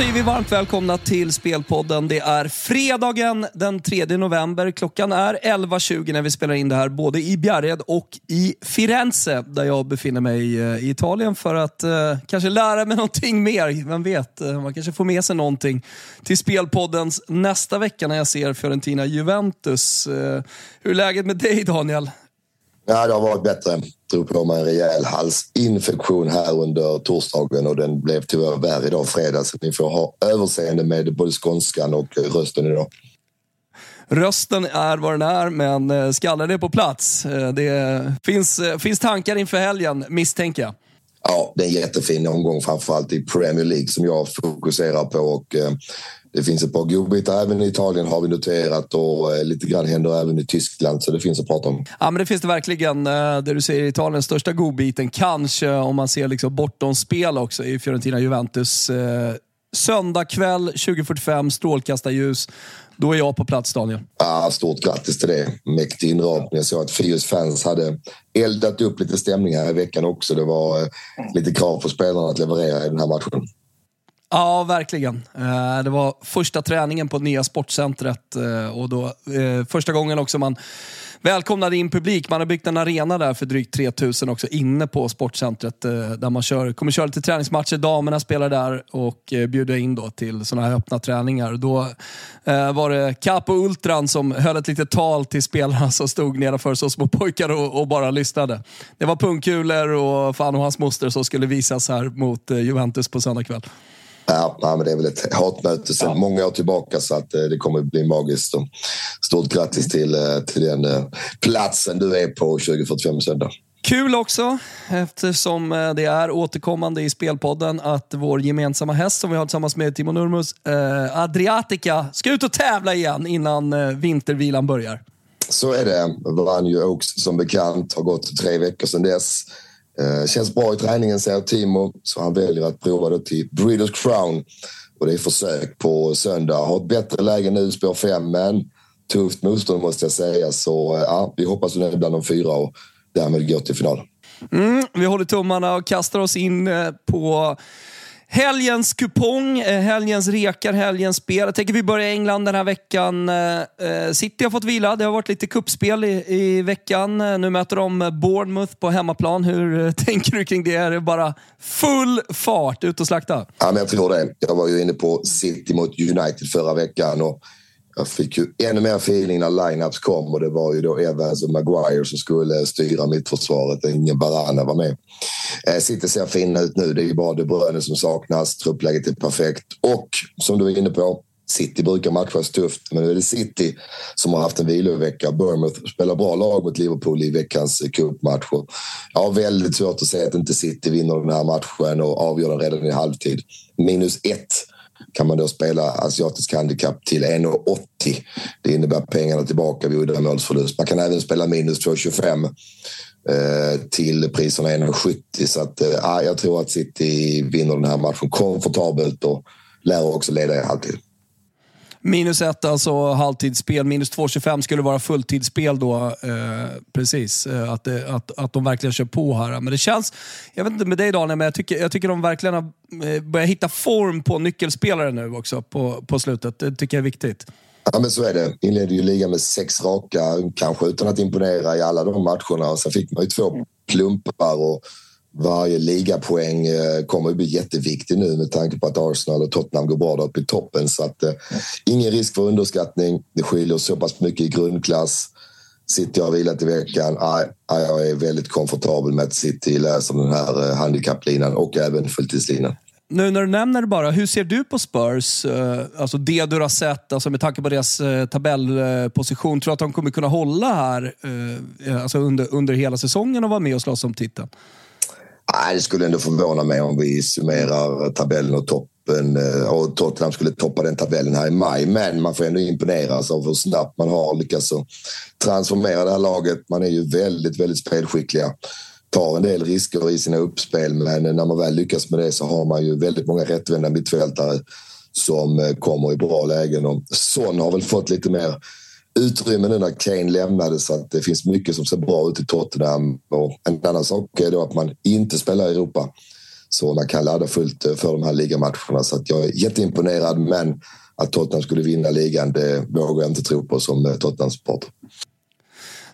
Säger vi varmt välkomna till Spelpodden. Det är fredagen den 3 november. Klockan är 11.20 när vi spelar in det här, både i Bjärred och i Firenze, där jag befinner mig eh, i Italien för att eh, kanske lära mig någonting mer. Vem vet, eh, man kanske får med sig någonting till Spelpoddens nästa vecka när jag ser Fiorentina Juventus. Eh, hur är läget med dig Daniel? Ja, det har varit bättre. Drog på mig en rejäl halsinfektion här under torsdagen och den blev tyvärr värre idag fredag. Så ni får ha överseende med både skånskan och rösten idag. Rösten är vad den är, men eh, skallen är på plats. Eh, Det finns, eh, finns tankar inför helgen, misstänker jag. Ja, det är en jättefin omgång framförallt i Premier League som jag fokuserar på. Och, det finns ett par godbitar även i Italien har vi noterat och eh, lite grann händer även i Tyskland så det finns att prata om. Ja, men det finns det verkligen. Eh, Det du säger i Italien, största godbiten, kanske om man ser liksom bortom spel också i Fiorentina-Juventus. Eh, Söndag kväll 20.45, strålkastarljus. Då är jag på plats, Daniel. Ja, stort grattis till det. Mäktig inramning. Jag såg att Fios fans hade eldat upp lite stämning här i veckan också. Det var lite krav på spelarna att leverera i den här matchen. Ja, verkligen. Eh, det var första träningen på nya sportcentret eh, och då eh, första gången också man välkomnade in publik. Man har byggt en arena där för drygt 3000 också inne på sportcentret där man kör, kommer köra lite träningsmatcher. Damerna spelar där och bjuder in då till sådana här öppna träningar. Då var det Capo Ultran som höll ett litet tal till spelarna som stod nedanför så små pojkar och, och bara lyssnade. Det var pungkulor och fan och hans moster som skulle visas här mot Juventus på söndag kväll. Ja, ja, men det är väl ett hatmöte sedan många år tillbaka så att eh, det kommer bli magiskt. Och stort grattis till, eh, till den eh, platsen du är på 2045 söndag. Kul också, eftersom det är återkommande i spelpodden, att vår gemensamma häst som vi har tillsammans med Timo Nurmus, eh, Adriatica, ska ut och tävla igen innan eh, vintervilan börjar. Så är det. Vann ju Oaks som bekant. Har gått tre veckor sedan dess. Eh, känns bra i träningen säger Timo. Så han väljer att prova till Breeders Crown. Och det är försök på söndag. Har ett bättre läge nu, spår fem, men tufft motstånd måste jag säga. Så eh, ja, vi hoppas att nu är bland de fyra och därmed går till final. Mm, vi håller tummarna och kastar oss in eh, på helgens kupong, eh, helgens rekar, helgens spel. Jag tänker vi börjar i England den här veckan. Eh, eh, City har fått vila. Det har varit lite kuppspel i, i veckan. Nu möter de Bournemouth på hemmaplan. Hur tänker du kring det? Är det bara full fart ut och slakta? Ja, men jag tror det. Jag var ju inne på City mot United förra veckan och jag fick ju ännu mer feeling när lineups kom och det var ju då Evans och Maguire som skulle styra mittförsvaret. Ingen Barana var med. Eh, City ser fina ut nu. Det är ju bara De Bruyne som saknas. Truppläget är perfekt. Och som du var inne på, City brukar matchas tufft, men nu är det City som har haft en vilovecka. Bournemouth spelar bra lag mot Liverpool i veckans cupmatcher. Jag har väldigt svårt att säga att inte City vinner den här matchen och avgör den redan i halvtid. Minus ett kan man då spela asiatisk handikapp till 1,80. Det innebär pengarna tillbaka vid uddamålsförlust. Man kan även spela minus 2,25 eh, till priserna 1,70. Så att, eh, jag tror att City vinner den här matchen komfortabelt och lär också leda i halvtid. Minus ett alltså halvtidsspel, minus 2,25 skulle vara fulltidsspel då. Eh, precis, eh, att, det, att, att de verkligen kör på här. Men det känns, jag vet inte med dig Daniel, men jag tycker, jag tycker de verkligen har eh, börjat hitta form på nyckelspelare nu också på, på slutet. Det tycker jag är viktigt. Ja, men så är det. Inledde ju ligan med sex raka, kanske utan att imponera i alla de matcherna. Sen fick man ju två plumpar och varje ligapoäng eh, kommer att bli jätteviktig nu med tanke på att Arsenal och Tottenham går bra där uppe i toppen. Så att, eh, ingen risk för underskattning. Det skiljer så pass mycket i grundklass. City har vilat i veckan. Jag är väldigt komfortabel med att City läser den här eh, handikapplinan och även fulltidslinan. Nu när du nämner det bara, hur ser du på Spurs? Eh, alltså det du har sett, alltså med tanke på deras eh, tabellposition. Tror du att de kommer kunna hålla här alltså under, under hela säsongen och vara med och slåss om titeln? Nej, det skulle ändå förvåna mig om vi summerar tabellen och toppen eh, och Tottenham skulle toppa den tabellen här i maj. Men man får ändå imponeras av hur snabbt man har lyckats transformera det här laget. Man är ju väldigt, väldigt spelskickliga. Tar en del risker i sina uppspel men när man väl lyckas med det så har man ju väldigt många rättvända mittfältare som eh, kommer i bra lägen. Och Son har väl fått lite mer utrymme nu när Kane lämnade så att det finns mycket som ser bra ut i Tottenham. Och en annan sak är då att man inte spelar i Europa. Så man kan ladda fullt eh, för de här ligamatcherna. Så att jag är jätteimponerad men att Tottenham skulle vinna ligan det vågar jag inte tro på som eh, Tottenham-supporter.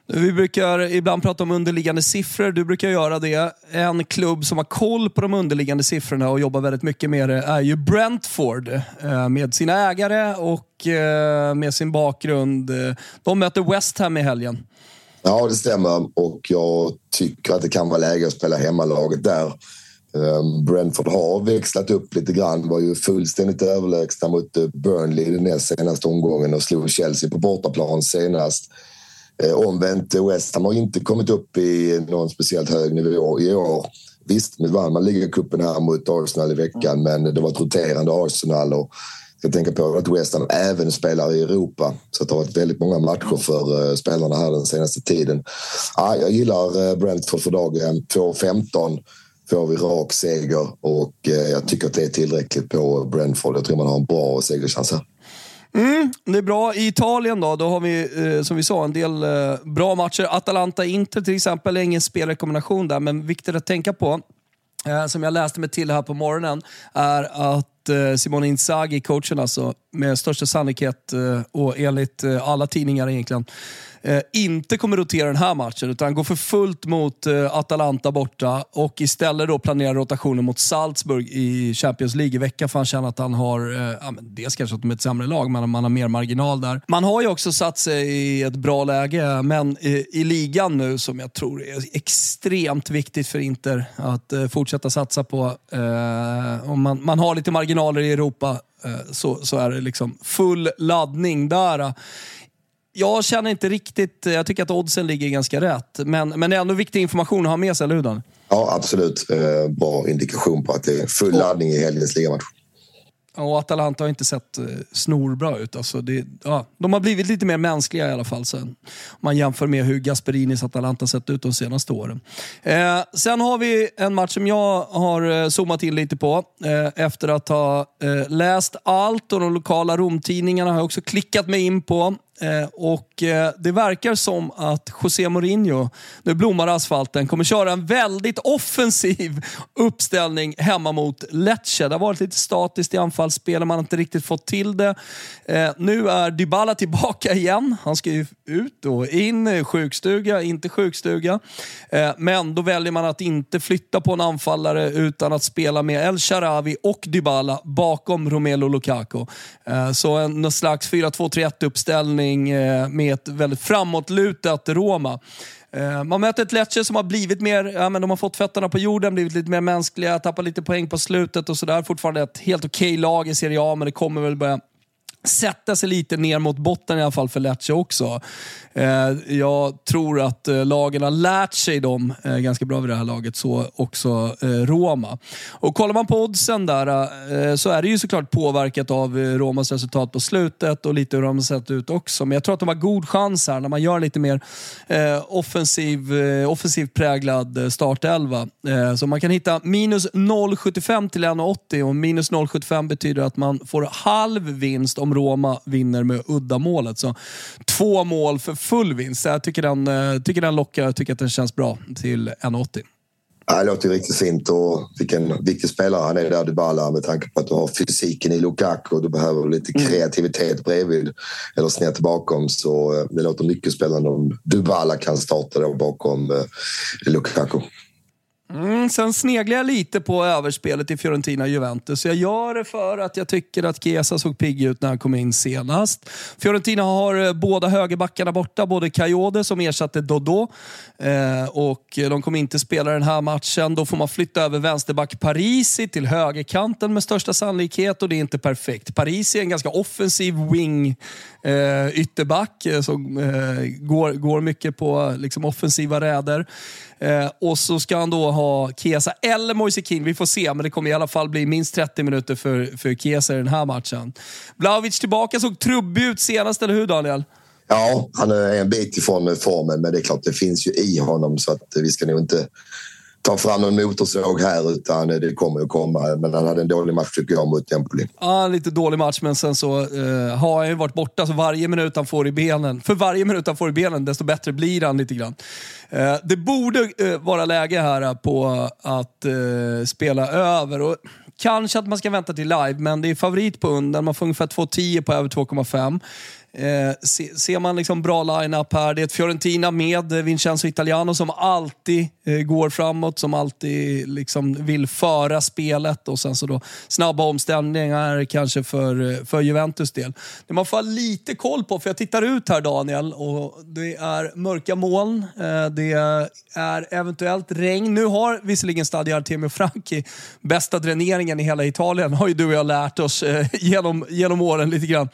Vi brukar ibland prata om underliggande siffror. Du brukar göra det. En klubb som har koll på de underliggande siffrorna och jobbar väldigt mycket med det är ju Brentford. Eh, med sina ägare och back eh, med sin bakgrund. De möter West Ham i helgen. Ja, det stämmer. Och jag tycker att det kan vara läge att spela hemmalaget där. Ehm, Brentford har växlat upp lite grann. Var ju fullständigt överlägsna mot eh, Burnley i den näst senaste omgången och slog Chelsea på bortaplan senast. Eh, omvänt, West Ham har inte kommit upp i någon speciellt hög nivå i år. Visst, nu vann man ligacupen här mot Arsenal i veckan, men det var ett roterande Arsenal. Och jag tänka på att West Ham även spelar i Europa. Så det har varit väldigt många matcher för eh, spelarna här den senaste tiden. Ah, jag gillar eh, Brentford för dagen. 2-15 får vi rak seger och eh, jag tycker att det är tillräckligt på Brentford. Jag tror man har en bra segerchans här. Mm, det är bra. I Italien då, då har vi eh, som vi sa en del eh, bra matcher. Atalanta-Inter till exempel, är ingen spelrekommendation där, men viktigt att tänka på, eh, som jag läste mig till här på morgonen, är att Eh, Simone Inzaghi, coachen alltså, med största sannolikhet eh, och enligt eh, alla tidningar egentligen, inte kommer rotera den här matchen utan går för fullt mot Atalanta borta och istället då planerar rotationen mot Salzburg i Champions League i veckan för han känner att han har, ja, men dels kanske att de är ett sämre lag, men man har mer marginal där. Man har ju också satt sig i ett bra läge, men i, i ligan nu som jag tror är extremt viktigt för Inter att fortsätta satsa på. Eh, man, man har lite marginal marginaler i Europa eh, så, så är det liksom full laddning där. Jag känner inte riktigt, jag tycker att oddsen ligger ganska rätt. Men, men det är ändå viktig information att ha med sig, eller hur Dan? Ja, absolut. Eh, bra indikation på att det är full laddning i helgens ligamatch. Och Atalanta har inte sett eh, snorbra ut. Alltså det, ja, de har blivit lite mer mänskliga i alla fall. Sen, om man jämför med hur Gasperinis Atalanta sett ut de senaste åren. Eh, sen har vi en match som jag har eh, zoomat in lite på. Eh, efter att ha eh, läst allt och de lokala Romtidningarna har jag också klickat mig in på. Eh, och eh, Det verkar som att José Mourinho, nu blommar asfalten, kommer köra en väldigt offensiv uppställning hemma mot Lecce. Det har varit lite statiskt i anfallsspelet, man har inte riktigt fått till det. Eh, nu är Dybala tillbaka igen. Han ska ju ut och in, sjukstuga, inte sjukstuga. Eh, men då väljer man att inte flytta på en anfallare utan att spela med El Sharawi och Dybala bakom Romelu Lukaku. Eh, så en slags 4-2-3-1 uppställning eh, med med ett väldigt framåtlutat Roma. Eh, man möter ett Lecce som har blivit mer, ja, men de har fått fötterna på jorden, blivit lite mer mänskliga, tappat lite poäng på slutet och sådär. Fortfarande ett helt okej okay lag i Serie A, men det kommer väl börja sätta sig lite ner mot botten i alla fall för Lecce också. Eh, jag tror att eh, lagen har lärt sig dem eh, ganska bra vid det här laget, så också eh, Roma. Och Kollar man på oddsen där eh, så är det ju såklart påverkat av eh, Romas resultat på slutet och lite hur de har sett ut också. Men jag tror att de har god chans här när man gör lite mer offensiv, offensivt präglad startelva. Så man kan hitta minus 0,75 till 1,80 och minus 0,75 betyder att man får halv vinst om Roma vinner med uddamålet. Så två mål för full vinst. Jag tycker den, eh, tycker den lockar. Jag tycker att den känns bra till 1,80. det låter riktigt fint och vilken viktig spelare han är där, Dybala, med tanke på att du har fysiken i Lukaku och du behöver lite mm. kreativitet bredvid eller snett bakom. Så eh, det låter mycket spännande om Dybala kan starta då bakom eh, Lukaku. Mm, sen sneglar jag lite på överspelet i Fiorentina-Juventus. Jag gör det för att jag tycker att Chiesa såg pigg ut när han kom in senast. Fiorentina har eh, båda högerbackarna borta, både Cayode som ersatte Dodo eh, och de kommer inte spela den här matchen. Då får man flytta över vänsterback Parisi till högerkanten med största sannolikhet och det är inte perfekt. Parisi är en ganska offensiv wing eh, ytterback eh, som eh, går, går mycket på liksom, offensiva räder. Eh, och så ska han då ha Kesa eller Moise Kean. Vi får se, men det kommer i alla fall bli minst 30 minuter för, för Kesa i den här matchen. Blaovic tillbaka, såg trubbig ut senast, eller hur Daniel? Ja, han är en bit ifrån formen, men det är klart det finns ju i honom så att vi ska nog inte ta fram någon motorsåg här utan eh, det kommer att komma. Men han hade en dålig match tycker jag mot Empoli. Ja, lite dålig match men sen så eh, har han ju varit borta så varje minut han får i benen, för varje minut han får i benen desto bättre blir han lite grann. Eh, det borde eh, vara läge här på att eh, spela över. Och Kanske att man ska vänta till live, men det är favorit på under. Man får ungefär 2,10 på över 2,5. Eh, se, ser man liksom bra line-up här. Det är ett Fiorentina med Vincenzo Italiano som alltid eh, går framåt, som alltid liksom vill föra spelet och sen så då snabba omställningar kanske för, eh, för Juventus del. Det man får ha lite koll på, för jag tittar ut här Daniel och det är mörka moln, eh, det är eventuellt regn. Nu har visserligen Stadio Artemio Franchi bästa dräneringen i hela Italien, har ju du och jag lärt oss eh, genom, genom åren lite grann.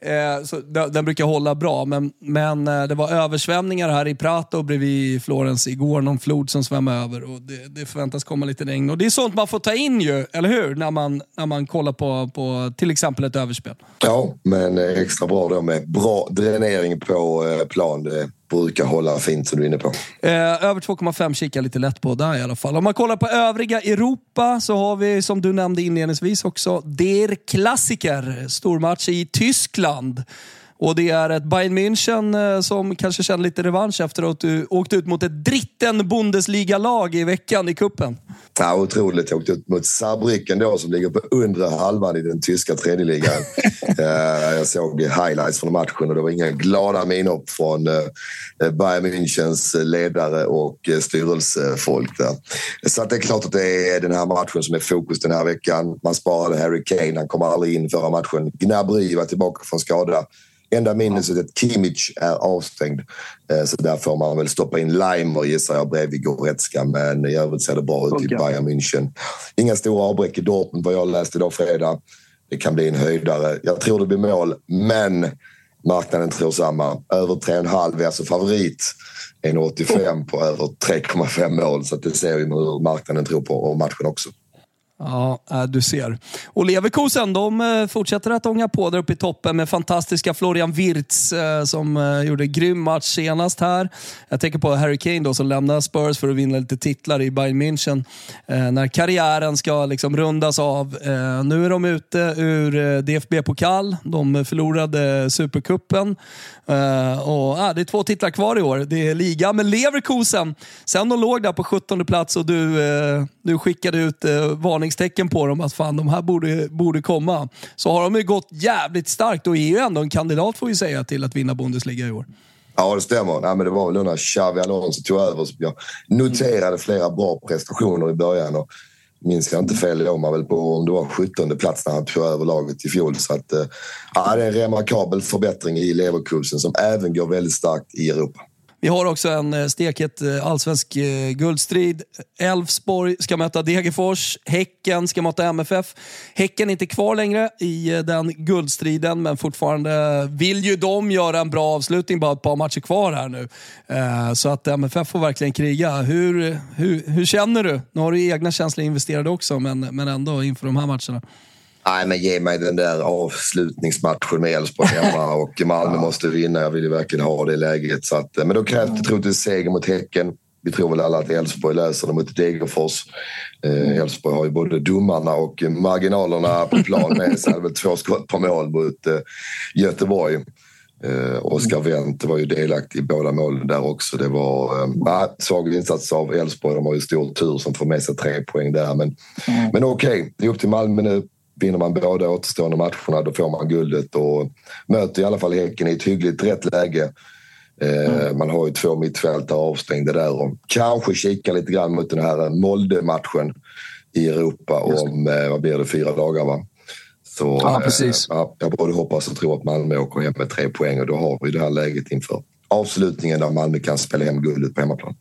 Eh, så den, brukar hålla bra, men, men eh, det var översvämningar här i Prato bredvid Florens igår. Någon flod som svämmade över och det, det förväntas komma lite regn. Och det är sånt man får ta in ju, eller hur? När man, när man kollar på, på till exempel ett överspel. Ja, men eh, extra bra då med bra dränering på eh, plan. Det brukar hålla fint som du är inne på. Eh, över 2,5 kikar lite lätt på där i alla fall. Om man kollar på övriga Europa så har vi, som du nämnde inledningsvis också, Der Klassiker. Stormatch i Tyskland. Och det är ett Bayern München eh, som kanske känner lite revansch efter att du åkte ut mot ett dritten Bundesliga-lag i veckan i kuppen. Ja, otroligt. Jag åkte ut mot Saarbrücken då som ligger på undre halvan i den tyska tredje ligan. Eh, jag såg highlights från matchen och det var inga glada miner från eh, Bayern Münchens ledare och styrelsefolk där. Så det är klart att det är den här matchen som är fokus den här veckan. Man sparade Harry Kane, han kom aldrig in förra matchen. Gnabry var tillbaka från skada. Enda minuset är att Kimmich är avstängd. Eh, så där får man väl stoppa in Leimer gissar jag bredvid Goretzka. Men i övrigt ser det bra ut i Bayern München. Inga stora avbräck i Dortmund vad jag läste idag fredag. Det kan bli en höjdare. Jag tror det blir mål, men marknaden tror samma. Över 3,5 är alltså favorit. 1,85 på över 3,5 mål. Så det ser vi hur marknaden tror på matchen också. Ja, äh, du ser. Och Leverkusen de äh, fortsätter att ånga på där uppe i toppen med fantastiska Florian Wirtz äh, som gjorde grym match senast här. Jag tänker på Harry Kane då, som lämnar Spurs för att vinna lite titlar i Bayern München. När karriären ska liksom rundas av. Nu är de ute ur DFB-pokal. De förlorade Supercupen. Och, det är två titlar kvar i år. Det är liga med Leverkusen. Sen de låg där på 17 plats och du, du skickade ut varning varningstecken på dem att fan de här borde, borde komma. Så har de ju gått jävligt starkt och är ju ändå en kandidat får vi säga till att vinna Bundesliga i år. Ja, det stämmer. Nej, men det var väl när Xavi Alonso tog över. som Jag noterade flera bra prestationer i början. Och minns jag inte fel låg man väl på om det var 17 plats när han tog över laget i fjol. Så att, eh, ja, det är en remarkabel förbättring i Leverkusen som även går väldigt starkt i Europa. Vi har också en eh, stekhet eh, allsvensk eh, guldstrid. Elfsborg ska möta Degerfors. Häcken ska möta MFF. Häcken är inte kvar längre i den guldstriden, men fortfarande vill ju de göra en bra avslutning. Bara ett par matcher kvar här nu. Så att MFF får verkligen kriga. Hur, hur, hur känner du? Nu har du egna känslor investerade också, men, men ändå inför de här matcherna. Nej, men ge mig den där avslutningsmatchen med Elfsborg hemma och Malmö måste vinna. Jag vill ju verkligen ha det läget. Så att, men då krävs det troligtvis seger mot Häcken. Vi tror väl alla att Elfsborg löser det mot Degerfors. Eh, Elfsborg har ju både domarna och marginalerna på plan med sig. väl två skott på mål mot eh, Göteborg. Eh, Oskar Wendt var ju delaktig i båda målen där också. Det var eh, svag insats av Elfsborg. De har ju stor tur som får med sig tre poäng där. Men, mm. men okej, okay. det är upp till Malmö nu. Vinner man båda återstående matcherna då får man guldet och möter i alla fall Häcken i ett hyggligt rätt läge. Eh, mm. Man har ju två mittfältare avstängda där och kanske kika lite grann mot den här Molde-matchen i Europa om, eh, vad blir det, fyra dagar va? Så ja, precis. Eh, jag både hoppas och tror att Malmö åker hem med tre poäng och då har vi det här läget inför avslutningen där Malmö kan spela hem guldet på hemmaplan.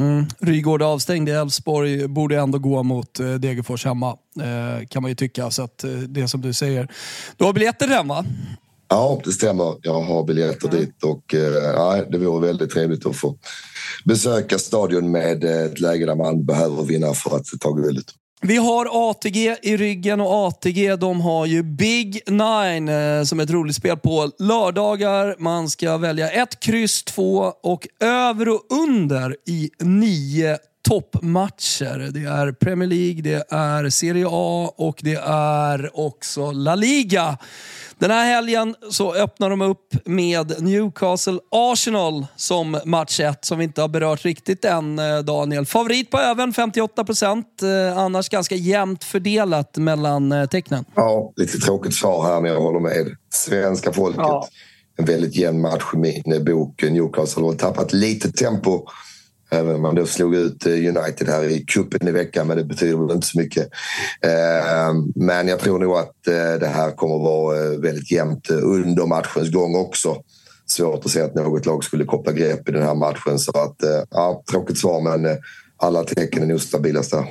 Mm. Rygård avstängd i Elfsborg borde ändå gå mot eh, Degerfors hemma, eh, kan man ju tycka. Så att, eh, det som du säger. Du har biljetter hemma? Ja, det stämmer. Jag har biljetter mm. dit och eh, det vore väldigt trevligt att få besöka stadion med ett läge där man behöver vinna för att ta guldet. Vi har ATG i ryggen och ATG de har ju Big Nine eh, som är ett roligt spel på lördagar. Man ska välja ett kryss, två och över och under i nio toppmatcher. Det är Premier League, det är Serie A och det är också La Liga. Den här helgen så öppnar de upp med Newcastle Arsenal som match 1 som vi inte har berört riktigt än eh, Daniel. Favorit på även 58 procent, eh, annars ganska jämnt fördelat mellan eh, tecknen. Ja, lite tråkigt svar här men jag håller med. Svenska folket. Ja. En väldigt jämn match i min bok. Newcastle har tappat lite tempo Även om man då slog ut eh, United här i kuppen i veckan, men det betyder väl inte så mycket. Eh, men jag tror nog att eh, det här kommer vara väldigt jämnt under matchens gång också. Svårt att se att något lag skulle koppla grepp i den här matchen. Så att, ja, tråkigt svar, men alla tecken är nog stabilast där.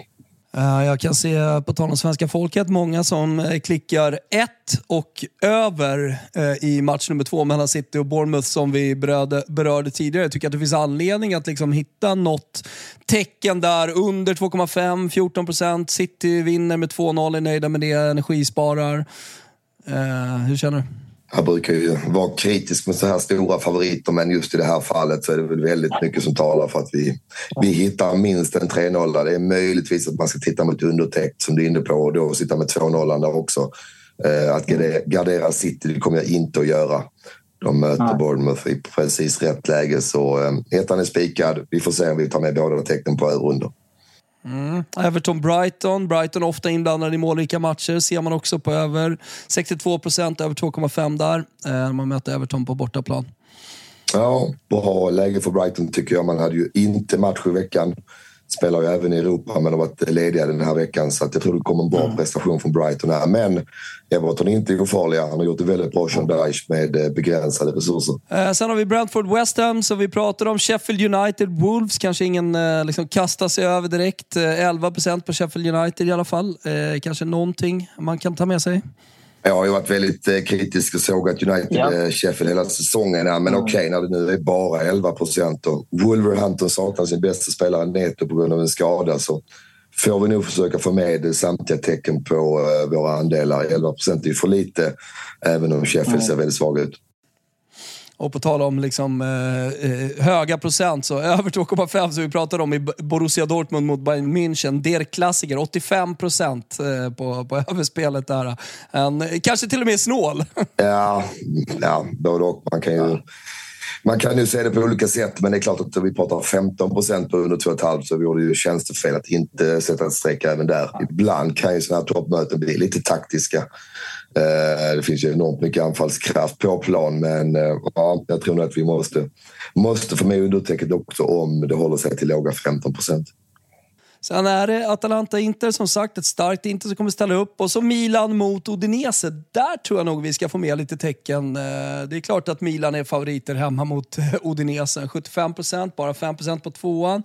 Eh, jag kan se, på tal om svenska folket, många som eh, klickar ett och över eh, i match nummer två mellan City och Bournemouth som vi berörde, berörde tidigare. Jag tycker att det finns anledning att liksom hitta något tecken där under 2,5, 14 procent. City vinner med 2-0, är nöjda med det, energisparar. hur känner du? Jag brukar ju vara kritisk med så här stora favoriter men just i det här fallet så är det väl väldigt mycket som talar för att vi, vi hittar minst en 3-0. Det är möjligtvis att man ska titta mot undertäckt som du är inne på och då sitta med 2-0 där också. Eh, att gardera City det kommer jag inte att göra. De möter Nej. Bournemouth i precis rätt läge så eh, ettan är spikad. Vi får se om vi tar med båda tecknen på över under. Mm. Everton-Brighton. Brighton är ofta inblandade i målrika matcher. Ser man också på över 62 procent, över 2,5 där. Eh, när man möter Everton på bortaplan. Ja, bra läge för Brighton tycker jag. Man hade ju inte match i veckan spelar ju även i Europa men har varit lediga den här veckan så jag tror det kommer en bra mm. prestation från Brighton här. Men Everton är inte ofarliga. Han har gjort det väldigt bra, Sean Dyche, med eh, begränsade resurser. Eh, sen har vi Brentford West Ham som vi pratade om. Sheffield United Wolves kanske ingen eh, liksom kastar sig över direkt. Eh, 11% på Sheffield United i alla fall. Eh, kanske någonting man kan ta med sig. Jag har ju varit väldigt eh, kritisk och sågat United ja. Eh, Sheffield hela säsongen. Men mm. okej, okay, när det nu är bara 11 procent och Wolverhampton saknar sin bästa spelare Neto på grund av en skada så får vi nog försöka få med samtliga tecken på uh, våra andelar. 11 procent är ju för lite, även om Sheffield mm. ser väldigt svag ut. Och på tal om liksom, eh, eh höga procent, så över 2,5 som vi pratade om i Borussia Dortmund mot Bayern München. Der klassiker, 85 procent eh, på, på överspelet där. En, kanske till och med snål. ja, ja både och. Man kan ju... Man kan ju se det på olika sätt, men det är klart att vi pratar 15 procent på under 2,5 så vore det ju tjänstefel att inte sätta ett streck även där. Ibland kan ju sådana här toppmöten bli lite taktiska. Eh, det finns ju enormt mycket anfallskraft på plan men eh, ja, jag tror nog att vi måste, måste få med undertecknet också om det håller sig till låga 15 procent. Sen är det Atalanta-Inter, som sagt, ett starkt Inter som kommer ställa upp. Och så Milan mot Odinese. Där tror jag nog vi ska få med lite tecken. Eh, det är klart att Milan är favoriter hemma mot Odinese. 75% bara 5% på tvåan.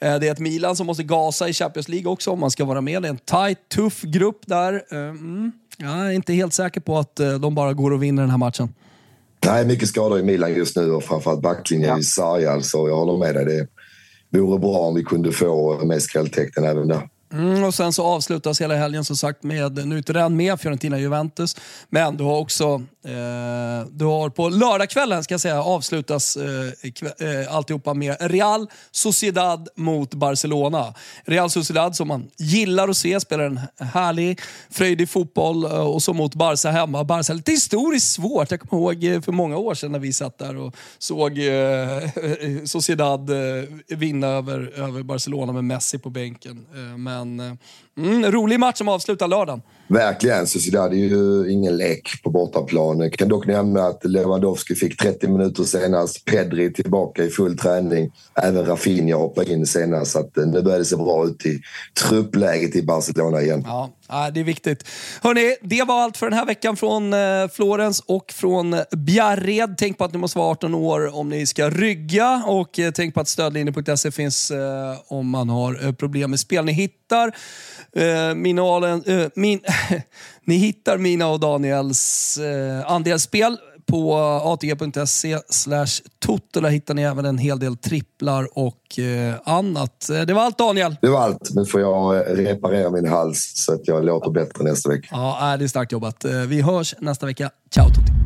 Det är ett Milan som måste gasa i Champions League också om man ska vara med. Det är en tight, tuff grupp där. Mm. Jag är inte helt säker på att de bara går och vinner den här matchen. Nej, mycket skador i Milan just nu och framförallt backlinjen ja. i sargad. Så jag håller med dig. Det vore bra om vi kunde få med skrälltecknen även där. Mm, och sen så avslutas hela helgen som sagt med, nu är inte den med Fiorentina-Juventus, men du har också Eh, du har på lördagskvällen ska jag säga, avslutas eh, kväll, eh, alltihopa med Real Sociedad mot Barcelona. Real Sociedad som man gillar att se, spelar en härlig, fröjdig fotboll eh, och så mot Barca hemma. Barca lite historiskt svårt. Jag kommer ihåg eh, för många år sedan när vi satt där och såg eh, Sociedad eh, vinna över, över Barcelona med Messi på bänken. Eh, men Mm, rolig match som avslutar lördagen. Verkligen. Sociedad är ju ingen lek på bortaplan. Jag kan dock nämna att Lewandowski fick 30 minuter senast. Pedri tillbaka i full träning. Även Rafinha hoppade in senast. Så att eh, nu börjar det se bra ut i truppläget i Barcelona igen. Ja, det är viktigt. Hörrni, det var allt för den här veckan från eh, Florens och från Bjärred. Tänk på att ni måste vara 18 år om ni ska rygga och eh, tänk på att stödlinjen.se finns eh, om man har problem med spel. Ni hittar Eh, minalen, eh, min, ni hittar mina och Daniels eh, andelsspel på atg.se slash. Där hittar ni även en hel del tripplar och eh, annat. Eh, det var allt Daniel. Det var allt. Nu får jag reparera min hals så att jag låter bättre nästa vecka. Ja, det är starkt jobbat. Eh, vi hörs nästa vecka. Ciao Tutti!